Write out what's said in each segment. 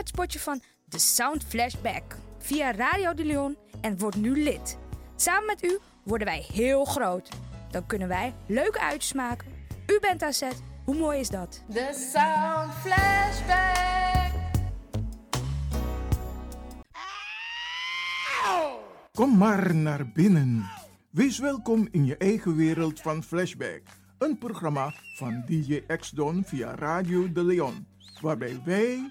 Het spotje van The Sound Flashback via Radio de Leon en word nu lid. Samen met u worden wij heel groot. Dan kunnen wij leuke uitjes maken. U bent aan zet. Hoe mooi is dat? The Sound Flashback. Kom maar naar binnen. Wees welkom in je eigen wereld van Flashback. Een programma van DJ X-Don via Radio de Leon. Waarbij wij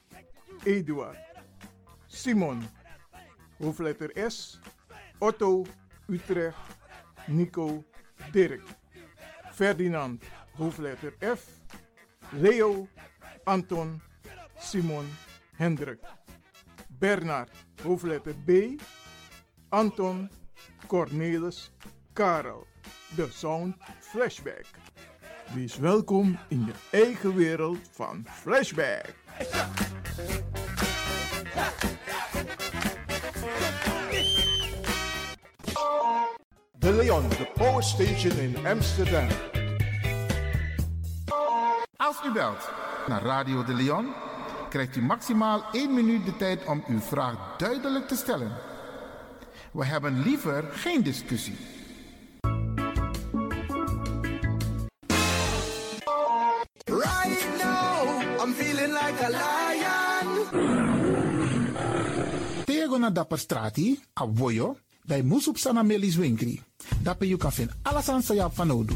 Eduard, Simon, hoofdletter S, Otto, Utrecht, Nico, Dirk, Ferdinand, hoofdletter F, Leo, Anton, Simon, Hendrik, Bernard, hoofdletter B, Anton, Cornelis, Karel. De Sound Flashback. Wees welkom in je eigen wereld van Flashback. De Leon, de Power Station in Amsterdam. Als u belt naar Radio de Leon, krijgt u maximaal 1 minuut de tijd om uw vraag duidelijk te stellen. We hebben liever geen discussie. Tego na dapper strati, a voyo, bij Moesop Sana Melis Winkri. Dapper you kan vinden alles aan Sayap van Odu.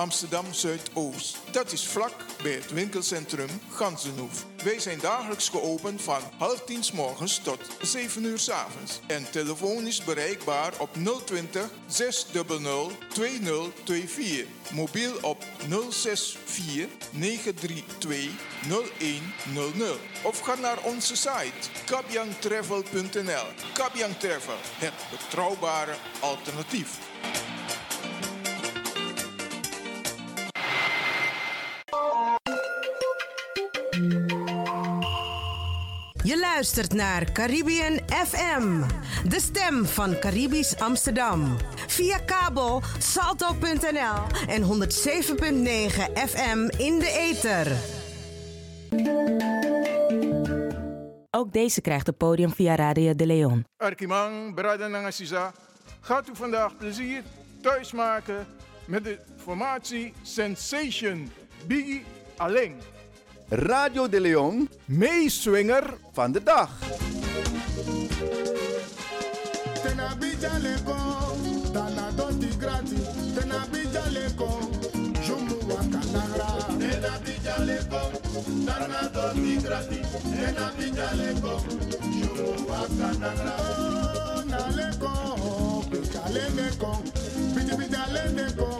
Amsterdam Zuidoost. Dat is vlak bij het winkelcentrum Gansenhoef. Wij zijn dagelijks geopend van half tien s morgens tot 7 uur s avonds. En telefonisch bereikbaar op 020 600 2024. Mobiel op 064 932 0100. Of ga naar onze site kabyangtravel.nl. Kabyang Travel, het betrouwbare alternatief. Je luistert naar Caribbean FM, de stem van Caribisch Amsterdam. Via kabel salto.nl en 107.9 FM in de ether. Ook deze krijgt het podium via Radio de Leon. Arkimang, Brada Nangasisa, gaat u vandaag plezier thuis maken met de formatie Sensation Biggie Aleng. Radio de Leon. Meeswinger van de dag. Oh,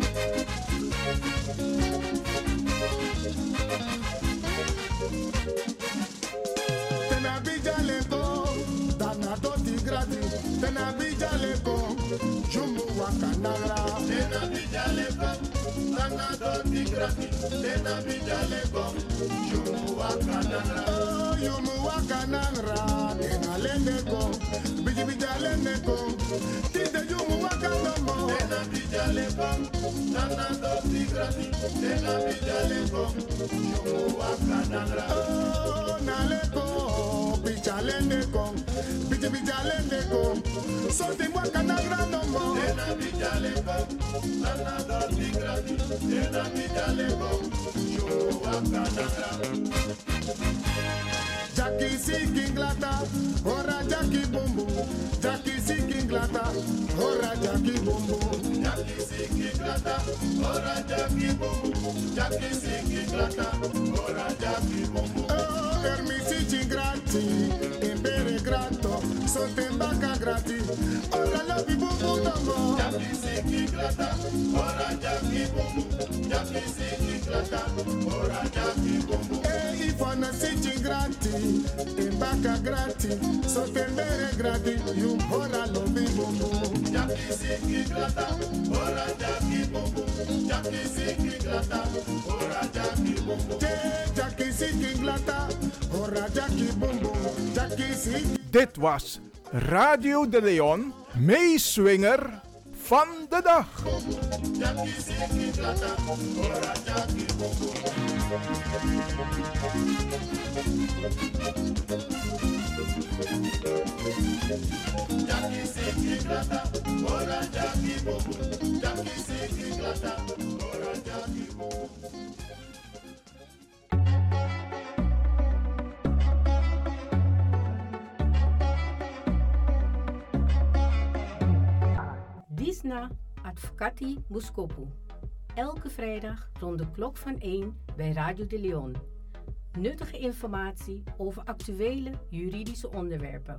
Grati. Tena bijaleko, jumu wakanara. Tena bijaleko, dana doti grati. Tena bijaleko, jumu wakanara. Oh, jumu wakanara. Tena lendeko, biji bijaleko. Tite jumu wakanamo. Tena bijaleko, dana doti grati. Tena bijaleko, jumu wakanara. Oh, naleko, bichalendeko, bijale ndeko soki bwaka na granomo ena bijaleko nana dordigrani ena bijaleko jowaka nanga Jackie Sikinglata, ora Jackie Bumbu, Jackie Sikinglata, ora Jackie Bumbu, Jackie Sikinglata, ora Jackie Bumbu, Jackie Sikinglata, ora Jackie Bumbu. Oh, Hermisi Chingrati sotembaka gratis. Olala bibubu ntongo jabisikiklata ora jakibubu jabisikiklata ora jakibubu ifona siti grati tembaka grati sotembere grati yumbora lobibubu jabisikiklata ora jakibubu jabisikiklata ora jakibubu te jakisikiklata ora jakibumbu jakisiki Dit was Radio de Leon, meeswinger van de dag. Jackie Disna Advocati Muskopu. Elke vrijdag rond de klok van 1 bij Radio de Leon. Nuttige informatie over actuele juridische onderwerpen,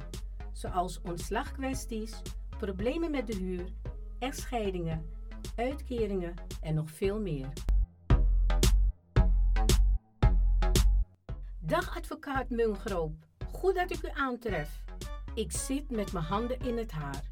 zoals ontslagkwesties, problemen met de huur, echtscheidingen, uitkeringen en nog veel meer. Dag advocaat Mungroop, goed dat ik u aantref. Ik zit met mijn handen in het haar.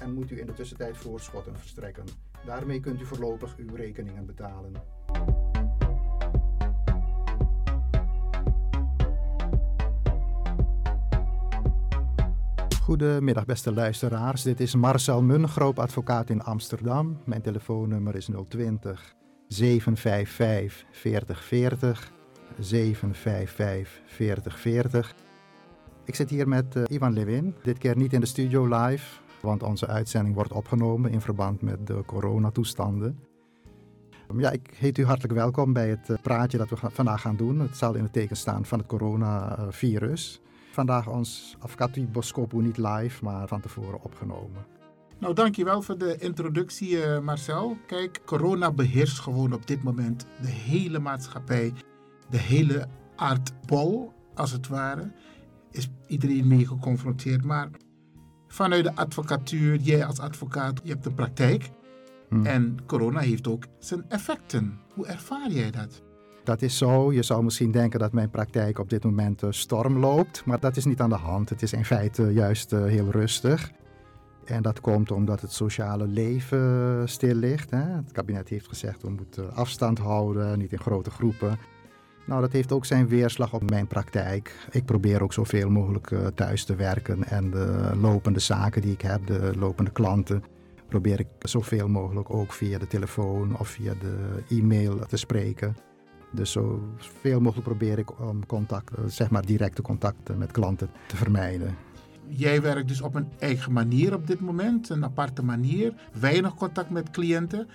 en moet u in de tussentijd voorschotten verstrekken. Daarmee kunt u voorlopig uw rekeningen betalen. Goedemiddag beste luisteraars, dit is Marcel Mungroop, advocaat in Amsterdam. Mijn telefoonnummer is 020 755 4040 755 4040. Ik zit hier met eh, Ivan Lewin, dit keer niet in de studio live, want onze uitzending wordt opgenomen in verband met de coronatoestanden. Ja, ik heet u hartelijk welkom bij het eh, praatje dat we vandaag gaan doen. Het zal in het teken staan van het coronavirus. Vandaag ons Afkati niet live, maar van tevoren opgenomen. Nou, dankjewel voor de introductie, eh, Marcel. Kijk, corona beheerst gewoon op dit moment de hele maatschappij. De hele aardbol, als het ware, is iedereen mee geconfronteerd. Maar vanuit de advocatuur, jij als advocaat, je hebt een praktijk. Hm. En corona heeft ook zijn effecten. Hoe ervaar jij dat? Dat is zo. Je zou misschien denken dat mijn praktijk op dit moment eh, storm loopt, maar dat is niet aan de hand. Het is in feite juist eh, heel rustig. En dat komt omdat het sociale leven eh, stil ligt. Hè. Het kabinet heeft gezegd we moeten afstand houden, niet in grote groepen. Nou, dat heeft ook zijn weerslag op mijn praktijk. Ik probeer ook zoveel mogelijk eh, thuis te werken en de lopende zaken die ik heb, de lopende klanten, probeer ik zoveel mogelijk ook via de telefoon of via de e-mail te spreken. Dus zoveel mogelijk probeer ik om contact, eh, zeg maar directe contacten met klanten te vermijden. Jij werkt dus op een eigen manier op dit moment, een aparte manier, weinig contact met cliënten.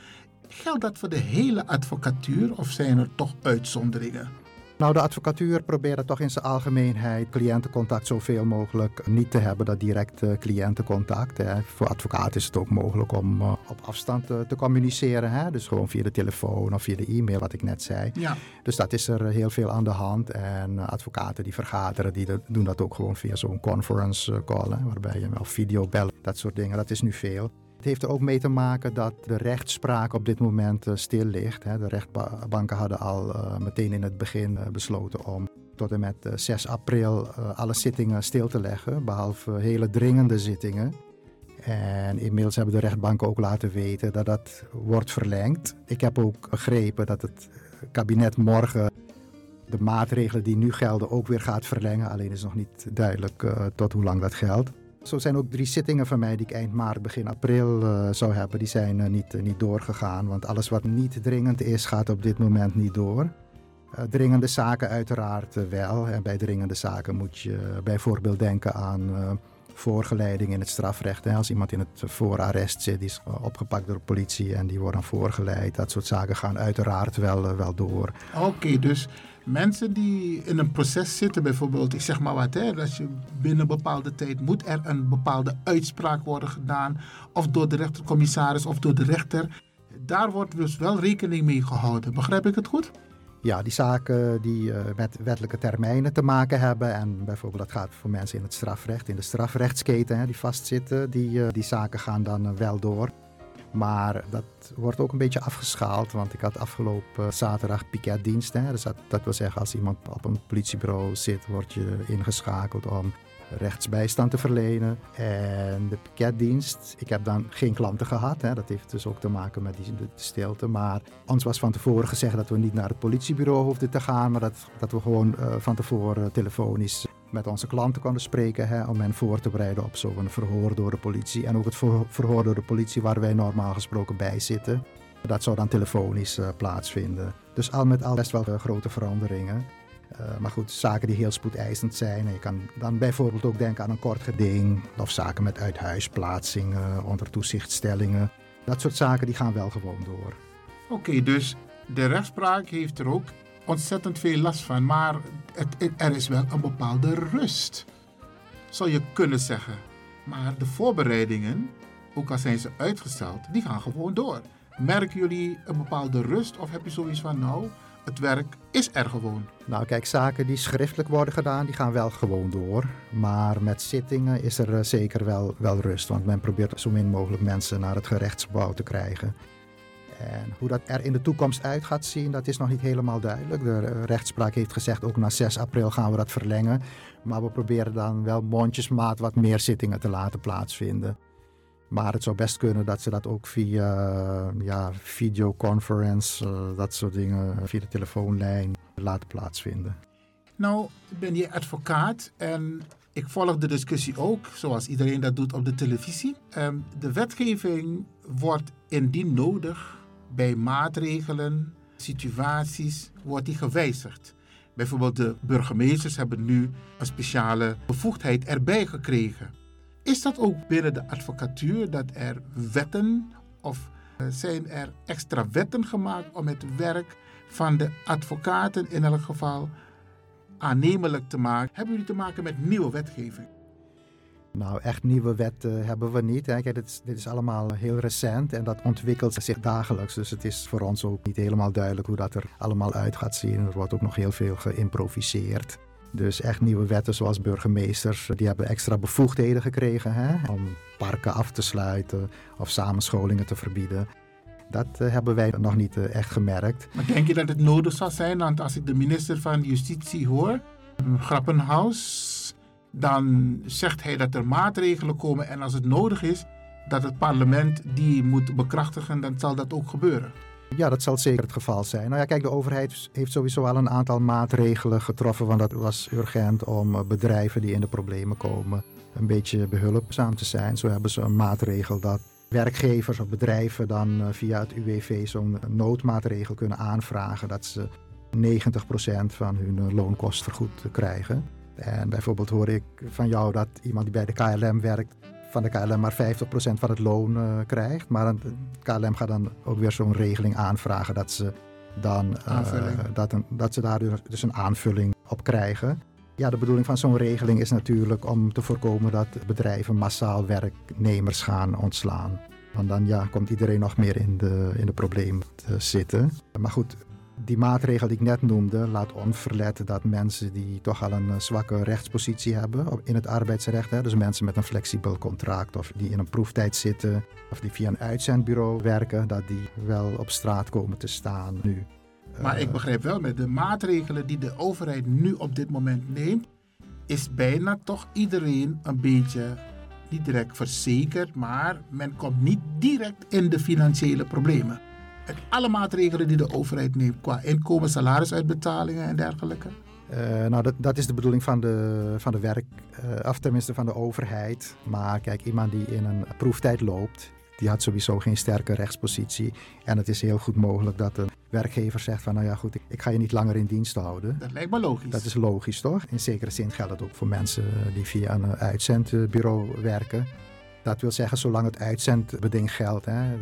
Geldt dat voor de hele advocatuur of zijn er toch uitzonderingen? Nou, de advocatuur probeert toch in zijn algemeenheid cliëntencontact zoveel mogelijk niet te hebben, dat direct eh, cliëntencontact. Hè. Voor advocaten is het ook mogelijk om eh, op afstand eh, te communiceren. Hè. Dus gewoon via de telefoon of via de e-mail, wat ik net zei. Ja. Dus dat is er heel veel aan de hand. En advocaten die vergaderen, die de- doen dat ook gewoon via zo'n conference call, hè, waarbij je wel video bellen, dat soort dingen. Dat is nu veel. Het heeft er ook mee te maken dat de rechtspraak op dit moment eh, stil ligt. De rechtbanken hadden al eh, meteen in het begin eh, besloten om tot en met eh, 6 april alle zittingen stil te leggen, behalve hele dringende zittingen. En inmiddels hebben de rechtbanken ook laten weten dat dat wordt verlengd. Ik heb ook begrepen dat het kabinet morgen de maatregelen die nu gelden ook weer gaat verlengen. Alleen is nog niet duidelijk tot hoe lang dat geldt. Zo zijn ook drie zittingen van mij die ik eind maart, begin april eh, zou hebben. Die zijn eh, niet, eh, niet doorgegaan. Want alles wat niet dringend is, gaat op dit moment niet door. Dringende zaken uiteraard wel. En bij dringende zaken moet je bijvoorbeeld denken aan voorgeleiding in het strafrecht. Hè. Als iemand in het voorarrest zit, die is opgepakt door de politie en die wordt dan voorgeleid. Dat soort zaken gaan uiteraard wel, wel door. Oké, dus mensen die in een proces zitten, bijvoorbeeld, ik zeg maar wat, hè, als je binnen een bepaalde tijd moet er een bepaalde uitspraak worden gedaan, of door de rechtercommissaris of door de rechter. Daar wordt dus wel rekening mee gehouden. Begrijp ik het goed? Ja, die zaken die eh, met wettelijke termijnen te maken hebben. En bijvoorbeeld dat gaat voor mensen in het strafrecht, in de strafrechtsketen hè, die vastzitten. Die, eh, die zaken gaan dan eh, wel door. Maar dat wordt ook een beetje afgeschaald, want ik had afgelopen zaterdag piketdienst. Dus dat, wil zeggen, als iemand op een politiebureau zit, word je ingeschakeld om rechtsbijstand te verlenen. En de piketdienst, ik heb dan geen klanten gehad. Hè. Dat heeft dus ook te maken met die, stilte. Maar ons was van tevoren gezegd dat we niet naar het politiebureau hoefden te gaan. Maar dat, dat we gewoon uh, van tevoren telefonisch met onze klanten konden spreken. Hè, om hen voor te bereiden op zo'n verhoor door de politie. En ook het verhoor door de politie waar wij normaal gesproken bij zitten. Dat zou dan telefonisch uh, plaatsvinden. Dus al met al best wel uh, grote veranderingen. Uh, maar goed, zaken die heel spoedeisend zijn. En je kan dan bijvoorbeeld ook denken aan een kort geding. Of zaken met uithuisplaatsingen, onder toezichtstellingen. Dat soort zaken die gaan wel gewoon door. Oké, dus de rechtspraak heeft er ook ontzettend veel last van. Maar het, er is wel een bepaalde rust, zou je kunnen zeggen. Maar de voorbereidingen, ook al zijn ze uitgesteld, die gaan gewoon door. Merken jullie een bepaalde rust of heb je zoiets van nou het werk is er gewoon. Nou kijk, zaken die schriftelijk worden gedaan, die gaan wel gewoon door. Maar met zittingen is er eh, zeker wel, wel rust. Want men probeert zo min mogelijk mensen naar het gerechtsgebouw te krijgen. En hoe dat er in de toekomst uit gaat zien, dat is nog niet helemaal duidelijk. De eh, rechtspraak heeft gezegd, ook na 6 april gaan we dat verlengen. Maar we proberen dan wel mondjesmaat wat meer zittingen te laten plaatsvinden. Maar het zou best kunnen dat ze dat ook via ja, videoconference, uh, dat soort dingen, via de telefoonlijn laten plaatsvinden. Nou, ben je advocaat en ik volg de discussie ook, zoals iedereen dat doet op de televisie. Um, de wetgeving wordt indien nodig bij maatregelen, situaties, wordt die gewijzigd. Bijvoorbeeld de burgemeesters hebben nu een speciale bevoegdheid erbij gekregen. Is dat ook binnen de advocatuur dat er wetten of eh, zijn er extra wetten gemaakt om het werk van de advocaten in elk geval aannemelijk te maken? Hebben jullie te maken met nieuwe wetgeving? Nou, echt nieuwe wetten hebben we niet. Kijk, dit, is, dit is allemaal heel recent en dat ontwikkelt zich dagelijks. Dus het is voor ons ook niet helemaal duidelijk hoe dat er allemaal uit gaat zien. Er wordt ook nog heel veel geïmproviseerd. Dus echt nieuwe wetten zoals burgemeesters, die hebben extra bevoegdheden gekregen hè, om parken af te sluiten of samenscholingen te verbieden. Dat uh, hebben wij nog niet uh, echt gemerkt. Maar denk je dat het nodig zal zijn? Want als ik de minister van Justitie hoor, Grappenhaus, dan zegt hij dat er maatregelen komen en als het nodig is dat het parlement die moet bekrachtigen, dan zal dat ook gebeuren. Ja, dat zal zeker het geval zijn. Nou ja, kijk, de overheid heeft sowieso al een aantal maatregelen getroffen, want dat was urgent om eh, bedrijven die in de problemen komen een beetje behulpzaam te zijn. Zo hebben ze een maatregel dat werkgevers of bedrijven dan eh, via het UWV zo'n noodmaatregel kunnen aanvragen dat ze 90% van hun eh, loonkost vergoed krijgen. En bijvoorbeeld hoor ik van jou dat iemand die bij de KLM werkt van de KLM maar 50% van het loon uh, krijgt. Maar de KLM gaat dan ook weer zo'n regeling aanvragen dat ze, dan, uh, dat, een, dat ze daar dus een aanvulling op krijgen. Ja, de bedoeling van zo'n regeling is natuurlijk om te voorkomen dat bedrijven massaal werknemers gaan ontslaan. Want dan ja, komt iedereen nog meer in de, in de problemen te zitten. Maar goed, die maatregel die ik net noemde laat onverlet dat mensen die toch al een eh, zwakke rechtspositie hebben in het arbeidsrecht, hè, dus mensen met een flexibel contract of die in een proeftijd zitten of die via een uitzendbureau werken, dat die wel op straat komen te staan nu. Maar ik eh, begrijp wel, met de maatregelen die de overheid nu op dit moment neemt, is bijna toch iedereen een beetje niet direct verzekerd, maar men komt niet direct in de financiële problemen alle maatregelen die de overheid neemt qua inkomen, salarisuitbetalingen en dergelijke? Uh, nou, dat, dat is de bedoeling van de, van de werk, uh, of tenminste van de overheid. Maar kijk, iemand die in een proeftijd loopt, die had sowieso geen sterke rechtspositie. En het is heel goed mogelijk dat een werkgever zegt van, nou ja goed, ik, ik ga je niet langer in dienst houden. Dat lijkt me logisch. Dat is logisch, toch? In zekere zin geldt dat ook voor mensen die via een uitzendbureau werken. Dat wil zeggen, zolang het uitzendbeding geldt, hè,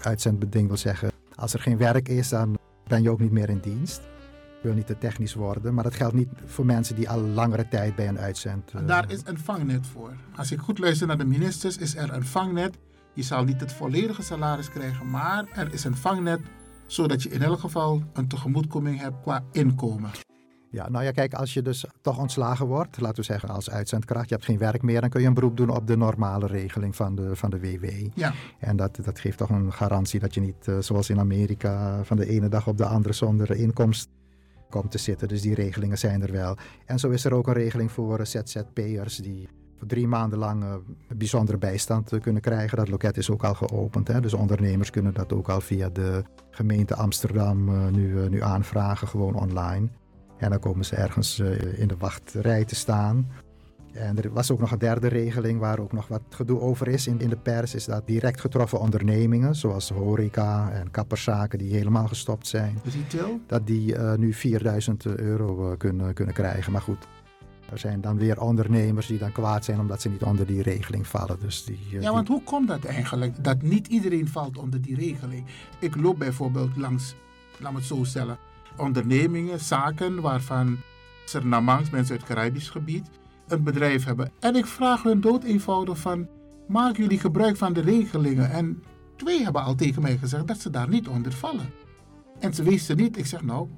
uitzendbeding wil zeggen als er geen werk is, dan ben je ook niet meer in dienst. Ik wil niet te technisch worden, maar dat geldt niet voor mensen die al langere tijd bij een uitzend. Uh... Daar is een vangnet voor. Als ik goed luister naar de ministers, is er een vangnet. Je zal niet het volledige salaris krijgen, maar er is een vangnet zodat je in elk geval een tegemoetkoming hebt qua inkomen. Ja, nou ja, kijk, als je dus toch ontslagen wordt, laten we zeggen als uitzendkracht, je hebt geen werk meer, dan kun je een beroep doen op de normale regeling van de, van de WW. Ja. En dat, dat geeft toch een garantie dat je niet, eh, zoals in Amerika, van de ene dag op de andere zonder inkomst komt te zitten. Dus die regelingen zijn er wel. En zo is er ook een regeling voor eh, ZZP'ers die voor drie maanden lang eh, bijzondere bijstand kunnen krijgen. Dat loket is ook al geopend. Hè? Dus ondernemers kunnen dat ook al via de gemeente Amsterdam nu, nu aanvragen, gewoon online. En dan komen ze ergens eh, in de wachtrij te staan. En er was ook nog een derde regeling waar ook nog wat gedoe over is in, in de pers. Is dat direct getroffen ondernemingen, zoals horeca en kapperszaken die helemaal gestopt zijn. Retail? Dat die eh, nu 4000 euro eh, kunnen, kunnen krijgen. Maar goed, er zijn dan weer ondernemers die dan kwaad zijn omdat ze niet onder die regeling vallen. Dus die, Ja, die- want hoe komt dat eigenlijk? Dat niet iedereen valt onder die regeling. Ik loop bijvoorbeeld langs, laat me het zo stellen, ondernemingen, zaken waarvan Surinamangs, mensen uit het Caribisch gebied, een bedrijf hebben. En ik vraag hun dood eenvoudig van, maken jullie gebruik van de regelingen? En twee hebben al tegen mij gezegd dat ze daar niet onder vallen. En ze wisten niet. Ik zeg nou,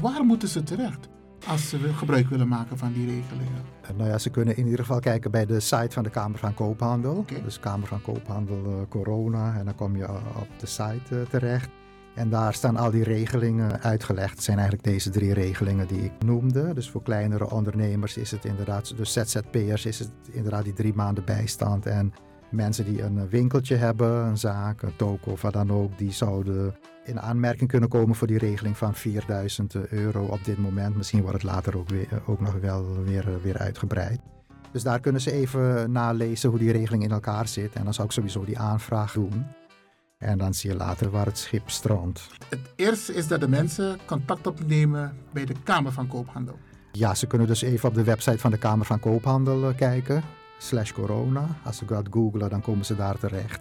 waar moeten ze terecht als ze gebruik willen maken van die regelingen? Eh, Nou ja, ze kunnen in ieder geval kijken bij de site van de Kamer van Koophandel. Dus Kamer van Koophandel eh, Corona. En dan kom je eh, op de site terecht. En daar staan al die regelingen uitgelegd. Het zijn eigenlijk deze drie regelingen die ik noemde. Dus voor kleinere ondernemers is het inderdaad, dus ZZP'ers is het inderdaad die drie maanden bijstand. En mensen die een winkeltje hebben, een zaak, een toko of wat dan ook, die zouden in aanmerking kunnen komen voor die regeling van 4000 euro op dit moment. Misschien wordt het later ook, weer, ook nog wel weer, weer uitgebreid. Dus daar kunnen ze even nalezen hoe die regeling in elkaar zit. En dan zou ik sowieso die aanvraag doen. En dan zie je later waar het schip strandt. Het eerste is dat de mensen contact opnemen bij de Kamer van Koophandel. Ja, ze kunnen dus even op de website van de Kamer van Koophandel eh, kijken. Slash corona. Als ze dat googlen, dan komen ze daar terecht.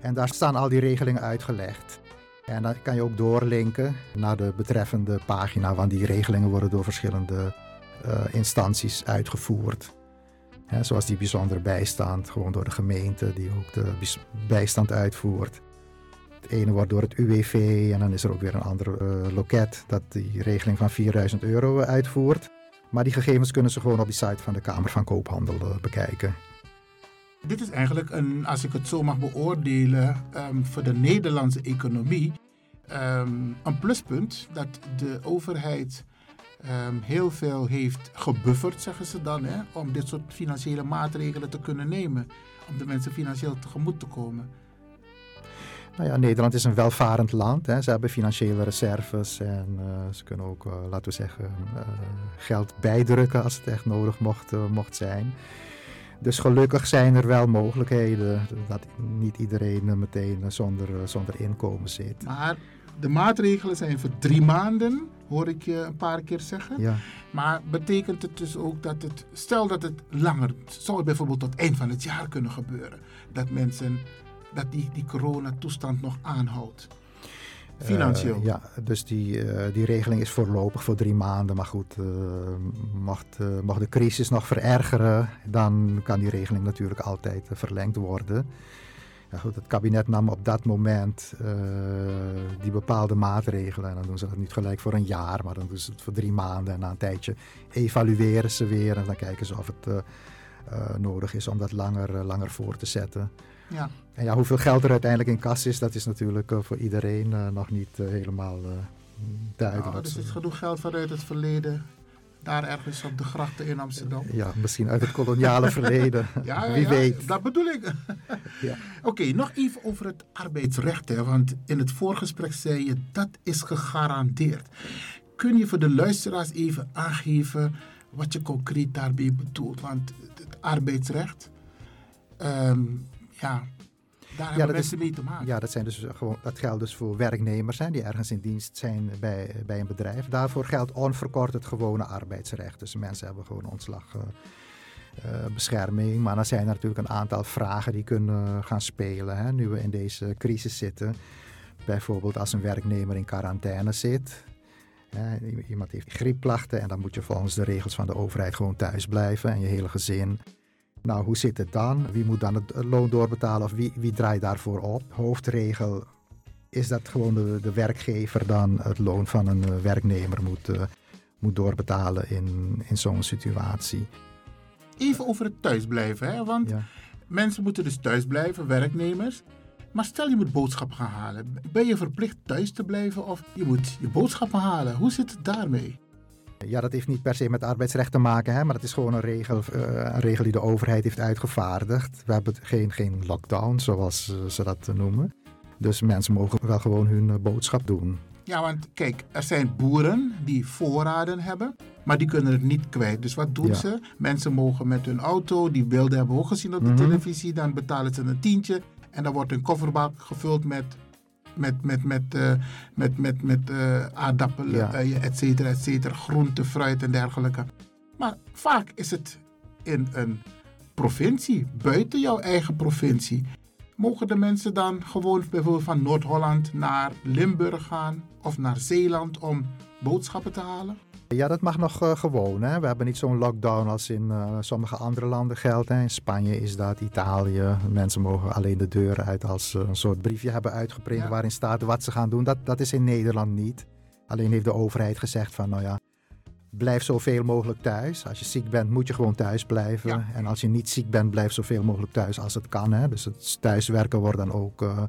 En daar staan al die regelingen uitgelegd. En dan kan je ook doorlinken naar de betreffende pagina, want die regelingen worden door verschillende eh, instanties uitgevoerd. Hè, zoals die bijzondere bijstand, gewoon door de gemeente die ook de bijs- bijstand uitvoert. Het ene wordt door het UWV en dan is er ook weer een ander eh, loket dat die regeling van 4000 euro eh, uitvoert. Maar die gegevens kunnen ze gewoon op die site van de Kamer van Koophandel eh, bekijken. Dit is eigenlijk een, als ik het zo mag beoordelen, ehm, voor de Nederlandse economie ehm, een pluspunt dat de overheid ehm, heel veel heeft gebufferd, zeggen ze dan, hè, om dit soort financiële maatregelen te kunnen nemen. Om de mensen financieel tegemoet te komen. Nou ja, Nederland is een welvarend land. Hè. Ze hebben financiële reserves en eh, ze kunnen ook, eh, laten we zeggen, eh, geld bijdrukken als het echt nodig mocht, mocht zijn. Dus gelukkig zijn er wel mogelijkheden dat niet iedereen meteen zonder, zonder inkomen zit. Maar de maatregelen zijn voor drie maanden, hoor ik je een paar keer zeggen. Ja. Maar betekent het dus ook dat het, stel dat het langer, zou het bijvoorbeeld tot eind van het jaar kunnen gebeuren, dat mensen, dat die, die coronatoestand nog aanhoudt? Financieel. Eh, ja, dus die, eh, die regeling is voorlopig voor drie maanden. Maar goed, mocht, eh, mocht de crisis nog verergeren, dan kan die regeling natuurlijk altijd verlengd worden. Ja, goed, het kabinet nam op dat moment die bepaalde maatregelen. En dan doen ze dat niet gelijk voor een jaar, maar dan doen ze het voor drie maanden. En na een tijdje evalueren ze weer en dan kijken ze of het nodig is om dat langer, langer voor te zetten. Ja. En ja, hoeveel geld er uiteindelijk in kas is, dat is natuurlijk eh, voor iedereen eh, nog niet eh, helemaal duidelijk. Nou, er zit genoeg geld vanuit het verleden, daar ergens op de grachten in Amsterdam. Ja, misschien uit het koloniale verleden. Ja, ja, Wie ja, weet. Dat bedoel ik. Ja. Oké, nog even over het arbeidsrecht. Hè, want in het voorgesprek zei je dat is gegarandeerd. Kun je voor de luisteraars even aangeven wat je concreet daarbij bedoelt? Want het arbeidsrecht, ehm, ja, daar hebben dat mensen is- mee te maken. Ja, dat, zijn dus gewoon, dat geldt dus voor werknemers hè, die ergens in dienst zijn bij, bij een bedrijf. Daarvoor geldt onverkort het gewone arbeidsrecht. Dus mensen hebben gewoon ontslag. eh, eh, bescherming. Maar dan zijn er natuurlijk een aantal vragen die kunnen gaan spelen hè, nu we in deze crisis zitten. Bijvoorbeeld als een werknemer in quarantaine zit. Hè, iemand heeft griepklachten en dan moet je volgens de regels van de overheid gewoon thuis blijven en je hele gezin. Nou, hoe zit het dan? Wie moet dan het loon doorbetalen of wie, wie draait daarvoor op? Hoofdregel is dat gewoon de, de werkgever dan het loon van een eh, werknemer moet, eh, moet doorbetalen in, in zo'n situatie. Even over het thuisblijven, hè? want Ja. mensen moeten dus thuis blijven, werknemers. Maar stel je moet boodschappen gaan halen. Ben je verplicht thuis te blijven of je moet je boodschappen halen? Hoe zit het daarmee? Ja, dat heeft niet per se met arbeidsrecht te maken, hè, maar dat is gewoon een regel, eh, een regel die de overheid heeft uitgevaardigd. We hebben geen, geen lockdown, zoals eh, ze dat noemen. Dus mensen mogen wel gewoon hun eh, boodschap doen. Ja, want kijk, er zijn boeren die voorraden hebben, maar die kunnen het niet kwijt. Dus wat doen Ja. ze? Mensen mogen met hun auto, die beelden hebben we ook gezien op de Mhm. televisie, dan betalen ze een tientje en dan wordt een kofferbak gevuld met, met, met, met, eh, met, met, met eh, aardappelen, Ja. uien, et cetera, et cetera, groente, fruit en dergelijke. Maar vaak is het in een provincie, buiten jouw eigen provincie. Mogen de mensen dan gewoon bijvoorbeeld van Noord-Holland naar Limburg gaan of naar Zeeland om boodschappen te halen? Ja, dat mag nog eh, gewoon. Hè. We hebben niet zo'n lockdown als in eh, sommige andere landen geldt. Hè. In Spanje is dat, Italië. Mensen mogen alleen de deur uit als ze een soort briefje hebben uitgeprint Ja. waarin staat wat ze gaan doen. Dat, dat is in Nederland niet. Alleen heeft de overheid gezegd van, nou ja, blijf zoveel mogelijk thuis. Als je ziek bent, moet je gewoon thuis blijven. Ja. En als je niet ziek bent, blijf zoveel mogelijk thuis als het kan. Hè. Dus het thuiswerken wordt dan ook eh,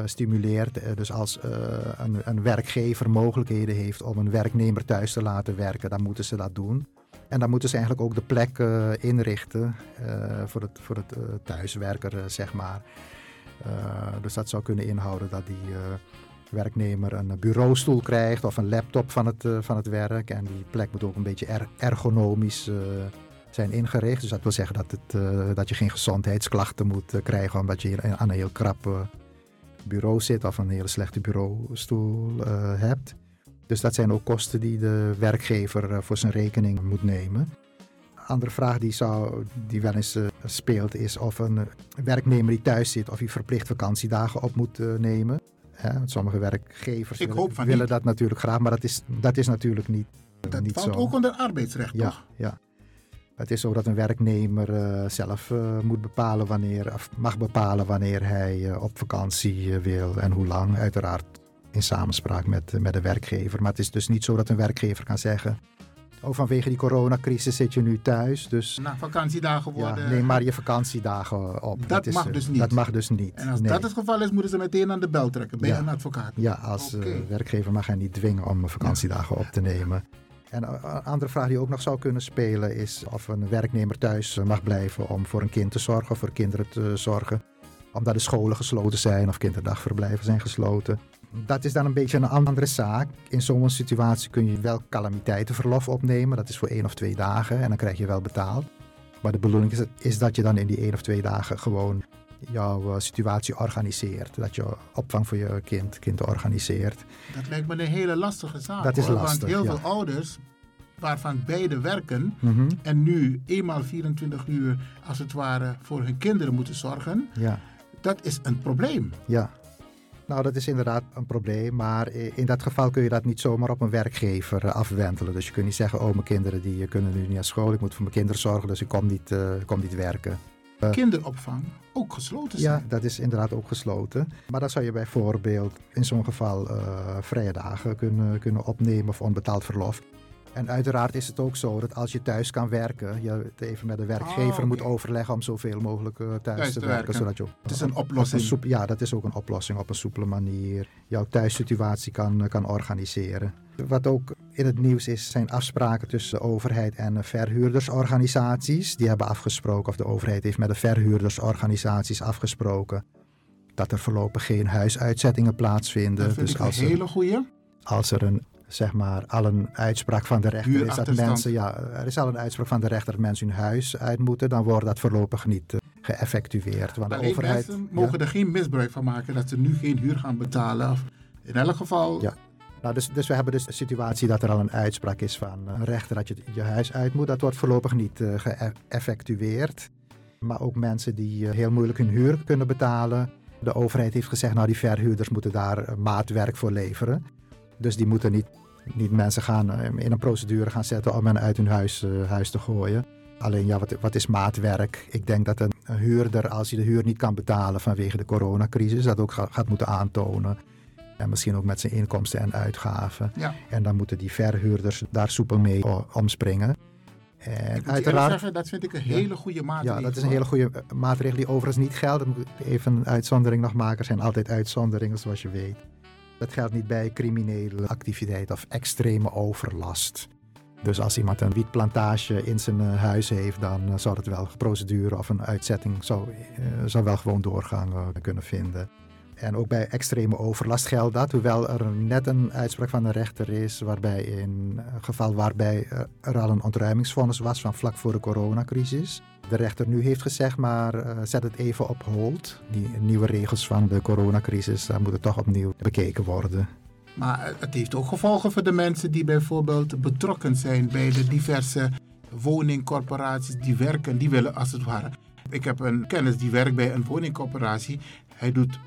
gestimuleerd. Eh, Dus als eh, een, een werkgever mogelijkheden heeft om een werknemer thuis te laten werken, dan moeten ze dat doen. En dan moeten ze eigenlijk ook de plek eh, inrichten voor het, voor het thuiswerker, zeg maar. Dus dat zou kunnen inhouden dat die werknemer een bureaustoel krijgt of een laptop van het, van het werk. En die plek moet ook een beetje er- ergonomisch zijn ingericht. Dus dat wil zeggen dat, het, dat je geen gezondheidsklachten moet krijgen omdat je aan een heel krap bureau zit of een hele slechte bureaustoel eh, hebt. Dus dat zijn ook kosten die de werkgever eh, voor zijn rekening moet nemen. Een andere vraag die, zou, die wel eens eh, speelt is of een werknemer die thuis zit of hij verplicht vakantiedagen op moet nemen. Hè, sommige werkgevers willen, dat natuurlijk graag, maar dat is, dat is natuurlijk niet, Dat niet valt zo. ook onder arbeidsrecht, Ja, toch? ja. Het is zo dat een werknemer eh, zelf eh, moet bepalen wanneer, of mag bepalen wanneer hij eh, op vakantie wil en hoe lang. Uiteraard in samenspraak met, met de werkgever. Maar het is dus niet zo dat een werkgever kan zeggen: Oh, vanwege die coronacrisis zit je nu thuis. Dus Na vakantiedagen ja, worden... neem maar je vakantiedagen op. Dat is, mag dus niet. Dat mag dus niet. En als Nee. dat het geval is, moeten ze meteen aan de bel trekken bij Ja. een advocaat. Ja, als werkgever mag hij niet dwingen om vakantiedagen op te nemen. En een andere vraag die ook nog zou kunnen spelen is of een werknemer thuis eh, mag blijven om voor een kind te zorgen of voor kinderen te zorgen. Omdat de scholen gesloten zijn of kinderdagverblijven zijn gesloten. Dat is dan een beetje een andere zaak. In zo'n situatie kun je wel calamiteitenverlof opnemen. Dat is voor één of twee dagen en dan krijg je wel betaald. Maar de bedoeling is dat je dan in die één of twee dagen gewoon jouw eh, situatie organiseert. Dat je opvang voor je kind, kind organiseert. Dat lijkt me een hele lastige zaak. Dat is hoor, lastig, Want heel ja. veel ouders, waarvan beide werken, Mhm. en nu eenmaal 24 uur als het ware voor hun kinderen moeten zorgen, Ja, dat is een probleem. ja. Nou, dat is inderdaad een probleem, maar in dat geval kun je dat niet zomaar op een werkgever eh, afwentelen. Dus je kunt niet zeggen, oh mijn kinderen die eh, kunnen nu niet naar school, ik moet voor mijn kinderen zorgen, dus ik kom niet, ik kom niet werken. Eh, Kinderopvang ook gesloten zijn. Ja, dat is inderdaad ook gesloten. Maar dan zou je bijvoorbeeld in zo'n geval eh, vrije dagen kunnen, kunnen opnemen of onbetaald verlof. En uiteraard is het ook zo dat als je thuis kan werken, je het even met de werkgever Oh, oké. moet overleggen om zoveel mogelijk eh, thuis, te, werken. werken. Zodat je op- Het is een op- op oplossing. soep- ja, dat is ook een oplossing op een soepele manier. Jouw thuissituatie kan, kan organiseren. Wat ook in het nieuws is, zijn afspraken tussen de overheid en verhuurdersorganisaties. Die hebben afgesproken, of de overheid heeft met de verhuurdersorganisaties afgesproken, dat er voorlopig geen huisuitzettingen plaatsvinden. Dat vind dus ik een als er, hele goeie. als er een, zeg maar, al een uitspraak van de rechter is dat mensen, ja, er is al een uitspraak van de rechter dat mensen hun huis uit moeten, dan wordt dat voorlopig niet eh, geëffectueerd. Want de overheid mensen ja. mogen er geen misbruik van maken dat ze nu geen huur gaan betalen. Of in elk geval, Ja. Nou, dus, dus we hebben dus de situatie dat er al een uitspraak is van eh, een rechter dat je je huis uit moet. Dat wordt voorlopig niet eh, geëffectueerd. Maar ook mensen die eh, heel moeilijk hun huur kunnen betalen. De overheid heeft gezegd, nou die verhuurders moeten daar maatwerk voor leveren. Dus die moeten niet, niet mensen gaan in een procedure gaan zetten om hen uit hun huis, huis te gooien. Alleen ja, wat, wat is maatwerk? Ik denk dat een, huurder, als hij de huur niet kan betalen vanwege de coronacrisis, dat ook ga- gaat moeten aantonen. En misschien ook met zijn inkomsten en uitgaven. Ja. En dan moeten die verhuurders daar soepel mee o- omspringen. En Ik uiteraard, zeggen, dat vind ik een hele goede maatregel. ja, dat is een hele goede eh, maatregel die overigens niet geldt. Ik moet even een uitzondering nog maken. Er zijn altijd uitzonderingen, zoals je weet. Dat geldt niet bij criminele activiteit of extreme overlast. Dus als iemand een wietplantage in zijn eh, huis heeft, dan eh, zou het wel procedure of een uitzetting zou, eh, zou wel gewoon doorgang eh, kunnen vinden. En ook bij extreme overlast geldt dat, hoewel er net een uitspraak van de rechter is, waarbij in een geval waarbij eh, er al een ontruimingsvonnis was van vlak voor de coronacrisis, de rechter nu heeft gezegd, maar eh, zet het even op hold. Die nieuwe regels van de coronacrisis, daar moeten toch opnieuw bekeken worden. Maar het heeft ook gevolgen voor de mensen die bijvoorbeeld betrokken zijn bij de diverse woningcorporaties die werken. Die willen als het ware. Ik heb een kennis die werkt bij een woningcorporatie. Hij doet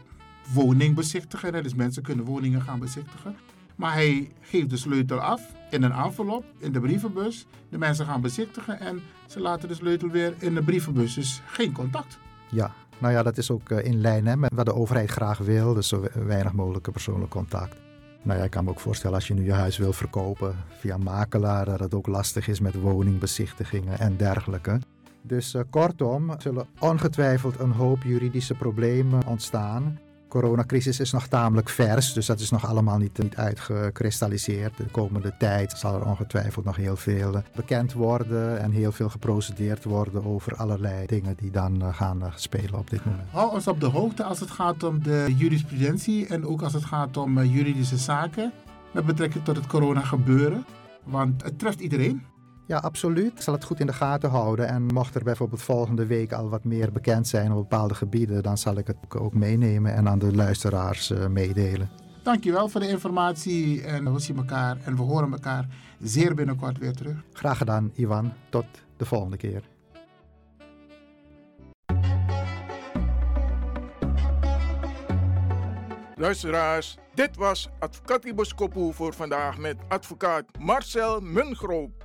woningbezichtigen. hè, Dus mensen kunnen woningen gaan bezichtigen. Maar hij geeft de sleutel af in een envelop in de brievenbus. De mensen gaan bezichtigen en ze laten de sleutel weer in de brievenbus. Dus geen contact. Ja, nou ja, dat is ook eh, in lijn hè, met wat de overheid graag wil. Dus zo we- weinig mogelijke persoonlijk contact. Nou ja, ik kan me ook voorstellen als je nu je huis wil verkopen via makelaar, dat het ook lastig is met woningbezichtigingen en dergelijke. Dus eh, kortom, zullen ongetwijfeld een hoop juridische problemen ontstaan. Coronacrisis is nog tamelijk vers, dus dat is nog allemaal niet, niet uitgekristalliseerd. De komende tijd zal er ongetwijfeld nog heel veel eh, bekend worden en heel veel geprocedeerd worden over allerlei dingen die dan eh, gaan eh, spelen op dit moment. Hou ons op de hoogte als het gaat om de jurisprudentie en ook als het gaat om juridische zaken met betrekking tot het corona gebeuren. Want het treft iedereen. Ja, absoluut. Ik zal het goed in de gaten houden. En mocht er bijvoorbeeld volgende week al wat meer bekend zijn op bepaalde gebieden, dan zal ik het ook meenemen en aan de luisteraars eh, meedelen. Dankjewel voor de informatie en we zien elkaar en we horen elkaar zeer binnenkort weer terug. Graag gedaan, Ivan. Tot de volgende keer. Luisteraars, dit was Advocatieboskopu voor vandaag met advocaat Marcel Mungroop.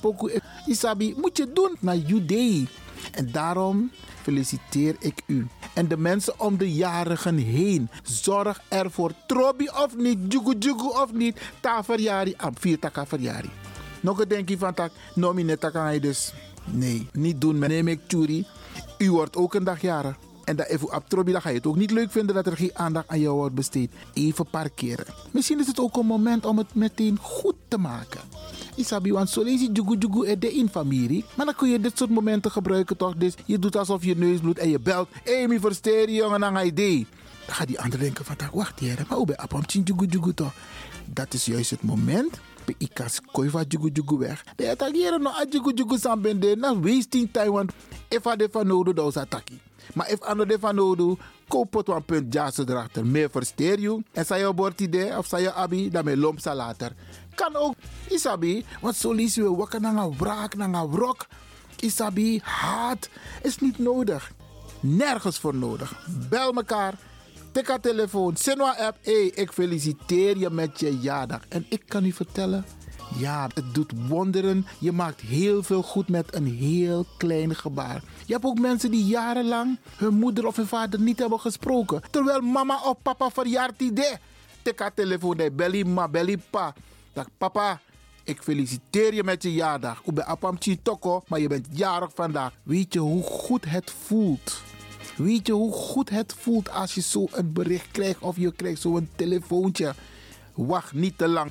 Pokoe, if- Isabi, moet je doen naar day. En daarom feliciteer ik u. En de mensen om de jarigen heen. Zorg ervoor, trobi of niet, jugu jugu of niet. Ta verjari, am vier taka verjari. Nog een denkje van tak, kan je dus. Nee, niet doen, neem ik churi. U wordt ook een dag jarig. En dat even op trobi, dan ga je het ook niet leuk vinden dat er geen aandacht aan jou wordt besteed. Even parkeren. Misschien is het ook een moment om het meteen goed te maken. Isabi, want zo lees je jugu jugu de in familie. Maar dan kun je dit soort momenten gebruiken toch? Dus je doet alsof je neus bloedt en je belt. Mi versteer je jongen, je idee. Dan gaat die ander denken van, wacht hier, maar hoe ben je jugu jugu toch? Dat is juist het moment. Bij ikas koi van jugu jugu weg. De attackeren no a jugu jugu sambende. Na wasting time, want if a de van nodig, dan is attackie. Maar if ander de van nodig, koop een punt jassen erachter. Meer versteer je. En zij je bord idee of zij je abi, dan met lomp later. Kan ook, isabi, want zo lees je wakker naar een wraak, naar een wrok. Isabi, haat is niet nodig. Nergens voor nodig. Bel elkaar. Tik haar telefoon. Sinwa app. Hey, ik feliciteer je met je jaardag. En ik kan u vertellen. Ja, het doet wonderen. Je maakt heel veel goed met een heel klein gebaar. Je hebt ook mensen die jarenlang hun moeder of hun vader niet hebben gesproken. Terwijl mama of papa verjaart idee. Tik telefoon. Belly ma, belly pa. Dag papa. Ik feliciteer je met je jaardag. Ik ben Apam Toko, maar je bent jarig vandaag. Weet je hoe goed het voelt? Weet je hoe goed het voelt als je zo een bericht krijgt of je krijgt zo'n telefoontje? Wacht niet te lang.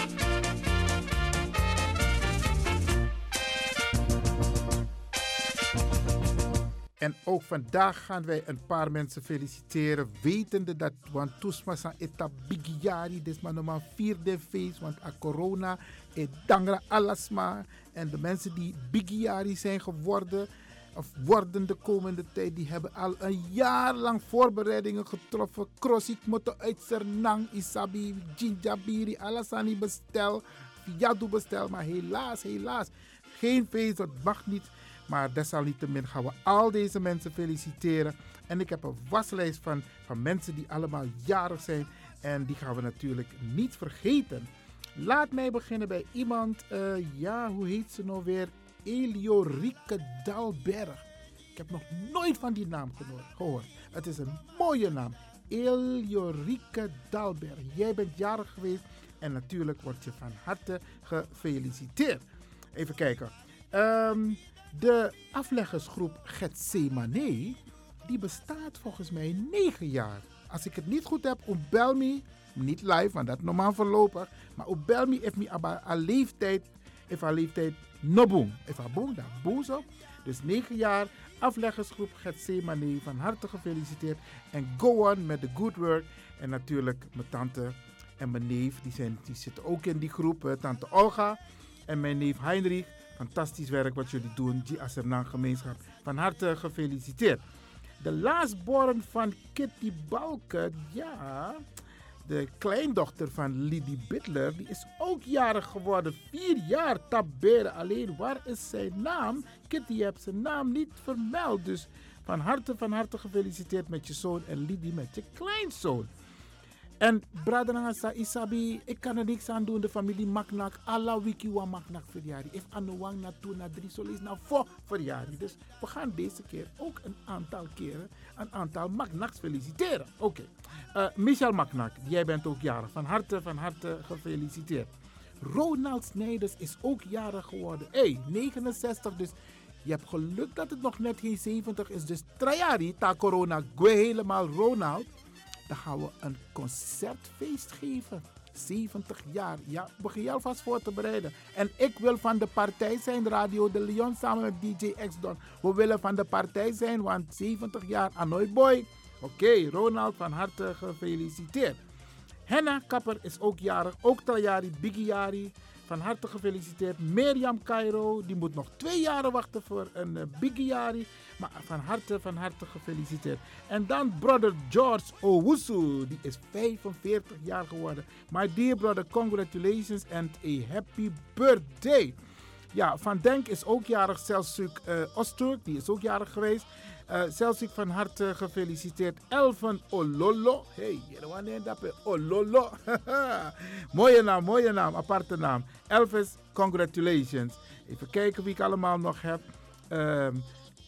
En ook vandaag gaan wij een paar mensen feliciteren, wetende dat, want toesma san eta bigiari, is maar normaal vierde feest, want a corona, et dangra alasma. En de mensen die bigiari zijn geworden, of worden de komende tijd, die hebben al een jaar lang voorbereidingen getroffen. Crossik moeten uit Sernang, Isabi, Jinjabiri, Alasani bestel, Fiadu bestel, maar helaas, helaas, geen feest, dat mag niet maar desalniettemin gaan we al deze mensen feliciteren. En ik heb een waslijst van, van mensen die allemaal jarig zijn. En die gaan we natuurlijk niet vergeten. Laat mij beginnen bij iemand, uh, ja, hoe heet ze nou weer? Eliorieke Dalberg. Ik heb nog nooit van die naam gehoord. Het is een mooie naam. Eliorieke Dalberg. Jij bent jarig geweest en natuurlijk word je van harte gefeliciteerd. Even kijken. Um, de afleggersgroep Getsemane, die bestaat volgens mij negen jaar. Als ik het niet goed heb, bel me, niet live, want dat is normaal voorlopig, maar bel me heeft me een leeftijd, heeft een leeftijd noboom. Heeft boom, daar boos op. Dus negen jaar, afleggersgroep Getsemane, van harte gefeliciteerd. En go on met de good work. En natuurlijk mijn tante en mijn neef, die, zijn, die zitten ook in die groep. Tante Olga en mijn neef Heinrich. Fantastisch werk wat jullie doen, die Assernan gemeenschap. Van harte gefeliciteerd. De laatstborn van Kitty Balken, ja, de kleindochter van Lidie Bittler, die is ook jarig geworden. Vier jaar taberen. Alleen waar is zijn naam? Kitty heeft zijn naam niet vermeld. Dus van harte, van harte gefeliciteerd met je zoon en Lidie met je kleinzoon. En Bradangasa Isabi, ik kan er niks aan doen. De familie Maknak, alla wiki wa Maknak verjari. If wang na toe na drie solis na voor verjari. Dus we gaan deze keer ook een aantal keren een aantal Maknaks feliciteren. Oké. Uh, Michel Maknak, jij bent ook jarig. Van harte, van harte gefeliciteerd. Ronald Snijders is ook jarig geworden. Hé, hey, 69, dus je hebt geluk dat het nog net geen 70 is. Dus trajari, ta corona, gue helemaal Ronald dan gaan we een concertfeest geven. 70 jaar. Ja, begin je alvast voor te bereiden. En ik wil van de partij zijn, Radio de Leon samen met DJ X-Don. We willen van de partij zijn, want 70 jaar, Anoy Boy. Oké, Ronald, van harte gefeliciteerd. Henna Kapper is ook jarig, ook Taljari, Bigiari. Van harte gefeliciteerd. Mirjam Cairo, die moet nog twee jaren wachten voor een uh, Bigiari. Maar van harte, van harte gefeliciteerd. En dan brother George Owusu, die is 45 jaar geworden. My dear brother, congratulations and a happy birthday. Ja, Van Denk is ook jarig. Celsuk uh, Osturk, die is ook jarig geweest. Uh, Celsuk van harte gefeliciteerd. Elvan Ololo. Hey, dat Ololo. mooie naam, mooie naam, aparte naam. Elvis, congratulations. Even kijken wie ik allemaal nog heb. Um,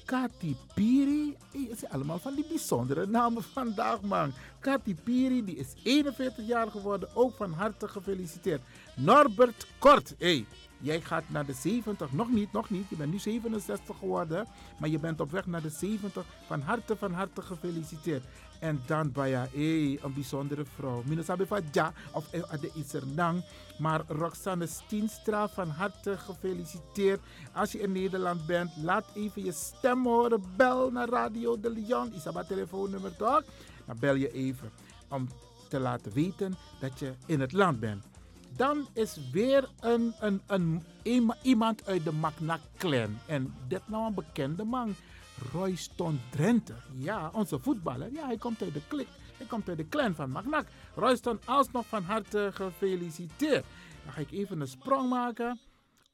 Kati Piri. Het zijn allemaal van die bijzondere namen vandaag, man. Kati Piri, die is 41 jaar geworden. Ook van harte gefeliciteerd. Norbert Kort. Hey, jij gaat naar de 70. Nog niet, nog niet. Je bent nu 67 geworden. Maar je bent op weg naar de 70. Van harte, van harte gefeliciteerd. En dan Baya, hey, een bijzondere vrouw. Minasabe van ja, of de Isernang. Maar Roxanne Stienstra, van harte gefeliciteerd. Als je in Nederland bent, laat even je stem horen. Bel naar Radio de Leon. Isaba telefoonnummer toch? Dan bel je even om te laten weten dat je in het land bent. dan is weer een, een, een, een- iemand uit de Magna Clan. En dit nou een bekende man. Royston Drenthe. Ja, onze voetballer. Ja, hij komt uit de klik. Hij komt uit de clan van Magnac. Royston, alsnog van harte gefeliciteerd. Dan ga ik even een sprong maken.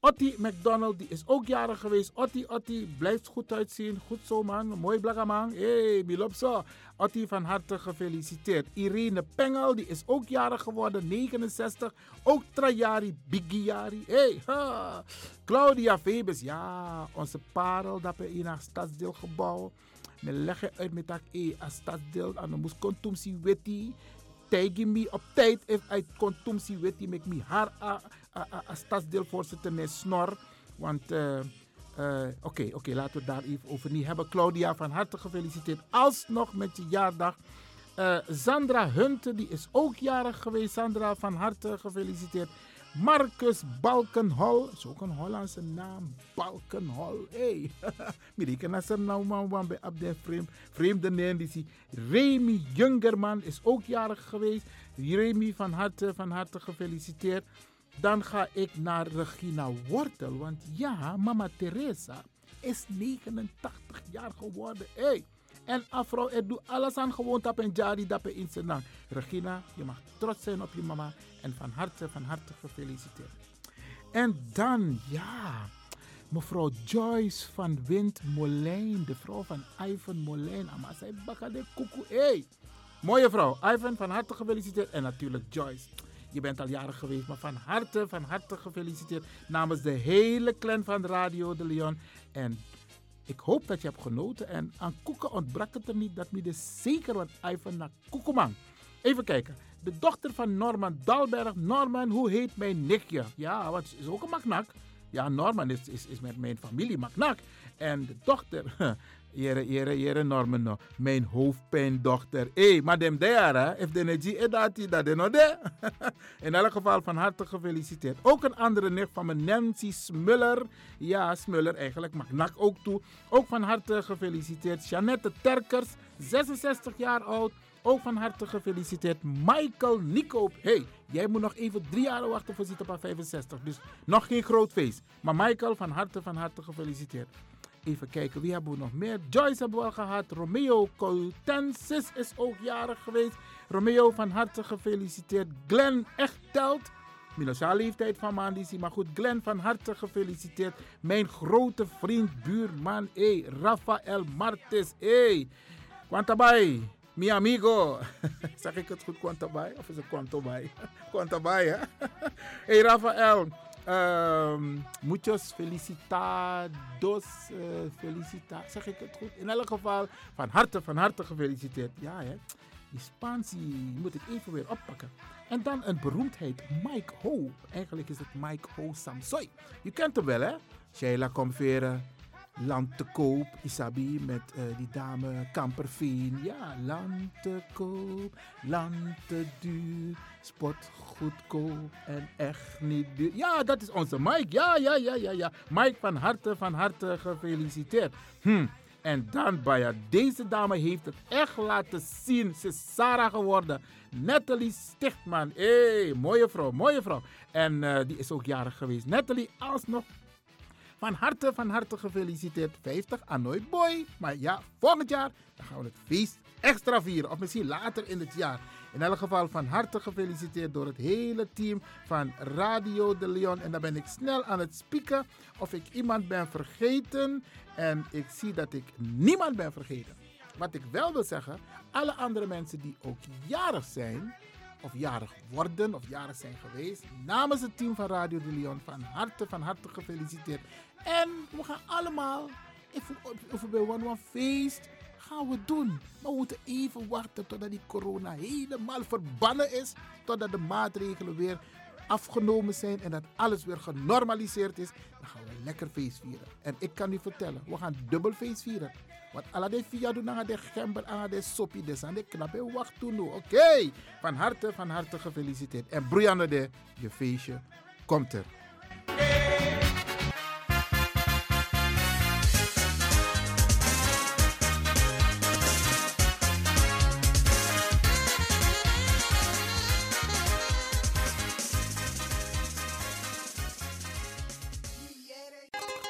Otti McDonald, die is ook jarig geweest. Otti, Otti, blijft goed uitzien. Goed zo, man. Mooi blagga, man. Hé, hey, Bilopso. Otti, van harte gefeliciteerd. Irene Pengel, die is ook jarig geworden. 69. Ook Trajari Bigiari. Hé, hey, Claudia Febus, ja. Onze parel, dat we in haar stadsdeelgebouw. We leggen uit met dat e stadsdeel. En dan moest kontumsi weti. Tegen me op tijd if uit kontumsi weti. Met me haar a, a, a, a stadsdeelvoorzitter met snor. Want eh, eh, oké, oké, laten we daar even over niet hebben. Claudia, van harte gefeliciteerd. Alsnog met je jaardag. Eh, Sandra Hunte, die is ook jarig geweest. Sandra, van harte gefeliciteerd. Marcus Balkenhol, is ook een Hollandse naam. Balkenhol, hé. Hey. Mirike na zijn nou bij vreemd. Vreemde. Remy Jungerman is ook jarig geweest. Remy, van harte, van harte gefeliciteerd. Dan ga ik naar Regina Wortel. Want ja, mama Teresa is 89 jaar geworden. Hey. En afro, er doet alles aan gewoon tap en jari dat in zijn naam. Regina, je mag trots zijn op je mama. En van harte, van harte gefeliciteerd. En dan, ja, mevrouw Joyce van Wind Molijn. De vrouw van Ivan Molijn. Ama zij bakken de koekoe. Hey, mooie vrouw. Ivan, van harte gefeliciteerd. En natuurlijk Joyce. Je bent al jarig geweest, maar van harte, van harte gefeliciteerd namens de hele clan van Radio de Leon. En ik hoop dat je hebt genoten. En aan koeken ontbrak het er niet. Dat me zeker wat Ivan naar koekeman. Even kijken. De dochter van Norman Dalberg. Norman, hoe heet mijn nichtje? Ja, wat is ook een maknak. Ja, Norman is, is, is met mijn familie maknak. En de dochter, Jere, jere, jere Norman, no. mijn hoofdpijndochter. Hé, hey, dem daar, if de energie is dat dat no de. In elk geval van harte gefeliciteerd. Ook een andere nicht van me, Nancy Smuller. Ja, Smuller eigenlijk, mag nak ook toe. Ook van harte gefeliciteerd. Jeannette Terkers, 66 jaar oud. Ook van harte gefeliciteerd. Michael Nicoop. hey, jij moet nog even drie jaar wachten voor zit op haar 65. Dus nog geen groot feest. Maar Michael, van harte, van harte gefeliciteerd. Even kijken, wie hebben we nog meer? Joyce hebben we al gehad. Romeo Coltensis is ook jarig geweest. Romeo, van harte gefeliciteerd. Glenn Echtelt. Minosha leeftijd van Mandisi. Maar goed, Glenn, van harte gefeliciteerd. Mijn grote vriend, buurman, hey, Rafael Martes. Hey, Quantabay. Mi amigo. zeg ik het goed, Quantabay? Of is het Quantabay? Quantabay, hè? hey, Rafael. Um, muchos felicitados, uh, felicita, zeg ik het goed? In elk geval, van harte, van harte gefeliciteerd. Ja, hè? Die Spaans die moet ik even weer oppakken. En dan een beroemdheid, Mike Ho. Eigenlijk is het Mike Ho Samsoy. Je kent hem wel, hè? Sheila Comveren, Land te koop, Isabi met uh, die dame Kamperveen. Ja, land te koop, land te duur, spot goedkoop en echt niet duur. Ja, dat is onze Mike. Ja, ja, ja, ja, ja. Mike, van harte, van harte gefeliciteerd. Hm. En dan, Baya, deze dame heeft het echt laten zien. Ze is Sarah geworden. Natalie Stichtman. Hé, mooie vrouw, mooie vrouw. En uh, die is ook jarig geweest. Natalie, alsnog van harte, van harte gefeliciteerd. 50 aan nooit boy. Maar ja, volgend jaar gaan we het feest extra vieren. Of misschien later in het jaar. In elk geval van harte gefeliciteerd door het hele team van Radio de Leon. En dan ben ik snel aan het spieken of ik iemand ben vergeten. En ik zie dat ik niemand ben vergeten. Wat ik wel wil zeggen, alle andere mensen die ook jarig zijn, of jarig worden of jarig zijn geweest. Namens het team van Radio de Leon van harte, van harte gefeliciteerd. En we gaan allemaal, even, bij One One Feest, gaan we doen. Maar we moeten even wachten totdat die corona helemaal verbannen is. Totdat de maatregelen weer afgenomen zijn en dat alles weer genormaliseerd is. Dan gaan we lekker feest vieren. En ik kan u vertellen, we gaan dubbel feest vieren. Wat alle de via doen de gember, aan de sopi, dus aan de knappe wacht toen. Oké, van harte, van harte gefeliciteerd. En Brianne de, je feestje komt er.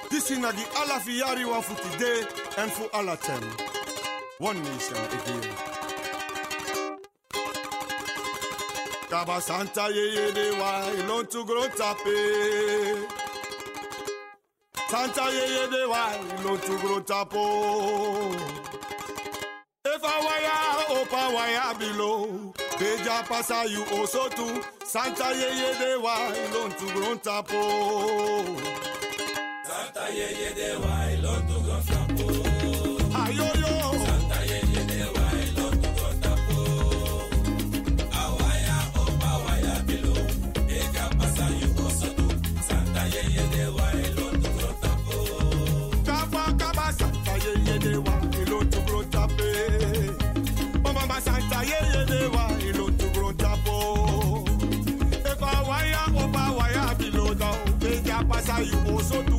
Dit is naar die alla van. and for all of them, one nation again. Kaba Santa yeye de wa ilon tu grow tape. Santa yeye de wa ilon tu grow tapo. If I wire up, I wire below. Beja pasa you also too. Santa yeye de wa ilon tu grow tapo. Santa yeye de wa you also do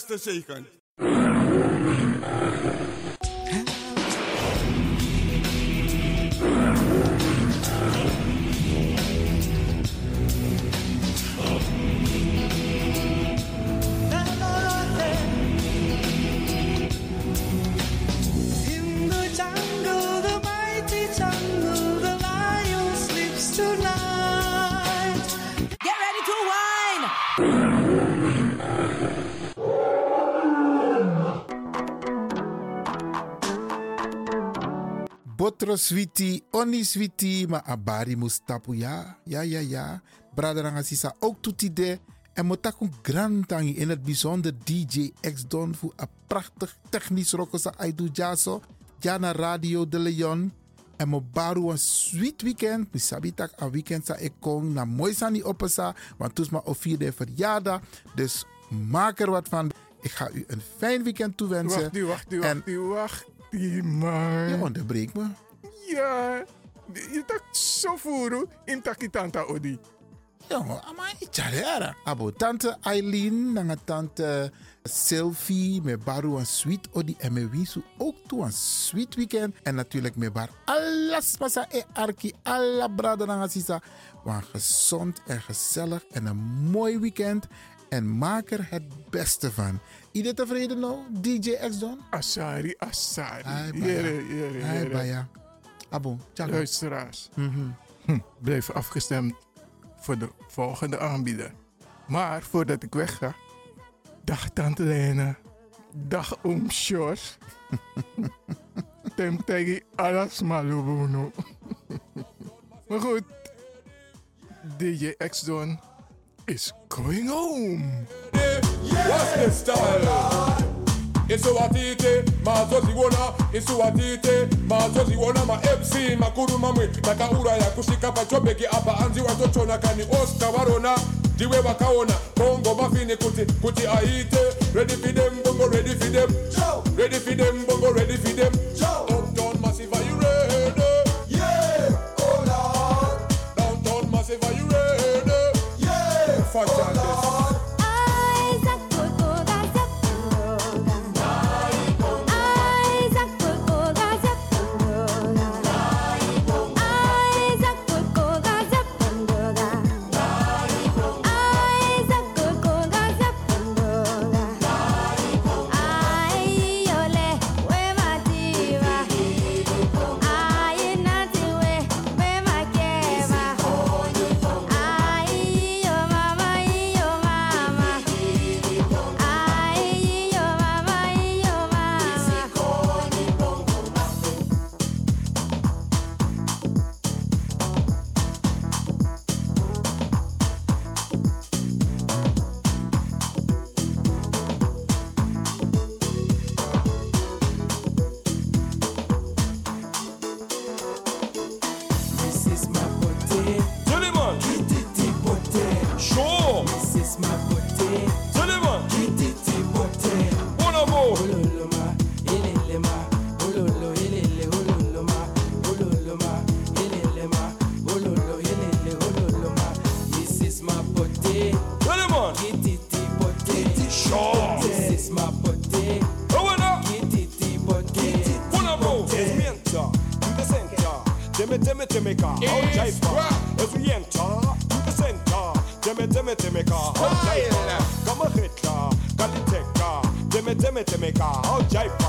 zegen. In Botro switi, oni switi, ma abari mustapu ya. Ja, ja, ja. Braderanga sisa ook toetide. En motakun grantangi in het bijzonder DJ X-Don voor een prachtig technisch rokosa aidu jaso. Jana Radio de Leon. En mo baru een sweet weekend. Mi sabi tak a weekend sa ik kon na mooi sani opesa. Want toes ma of vierde verjaardag. Dus maak er wat van. Ik ga u een fijn weekend toewensen. Wacht, die, wacht, En- wacht, die, wacht, die, man. Je onderbreekt me. Ja, je tak zo voeren in takitanta odi. Jongen, ama icharera. Abo tante Eileen, nanga tante Sylvie, me baru een sweet odi en me wisu ook toe een sweet weekend. En natuurlijk me bar alles pasa e arki, alla brada nanga sisa. Maar gezond en gezellig en een mooi weekend. En maak er het beste van. Iedereen tevreden nou, DJ X-Don? Asari, Asari. Hai, baya. Hai, baya. Luisteraars, Mhm. hm, blijf afgestemd voor de volgende aanbieder. Maar voordat ik wegga, dag Tante Lena, dag Oom Sjors. Tem tegi alas malubuno. maar goed, DJ X-Don is going home. What's the style? Isuwatite mazoziwona isuwatite mazoziwona ma zoziwana. Ma mc makuru mamwe takauraya kusvika pachobheki apa. Anzi watotona kani oscar varona ndiwe vakaona bongo mafini kuti kuti aite. Ready for them bongo ready for them. Ready for them bongo ready for them. Downtown massive are you ready? Yeah oh lord downtown massive are you ready? Yeah fantastic Timica, how jive. As we enter to the center, Demi Demi Timica, how jive bar. Come a Hitler, Kaliteka, Demi Demi Timica, how jive.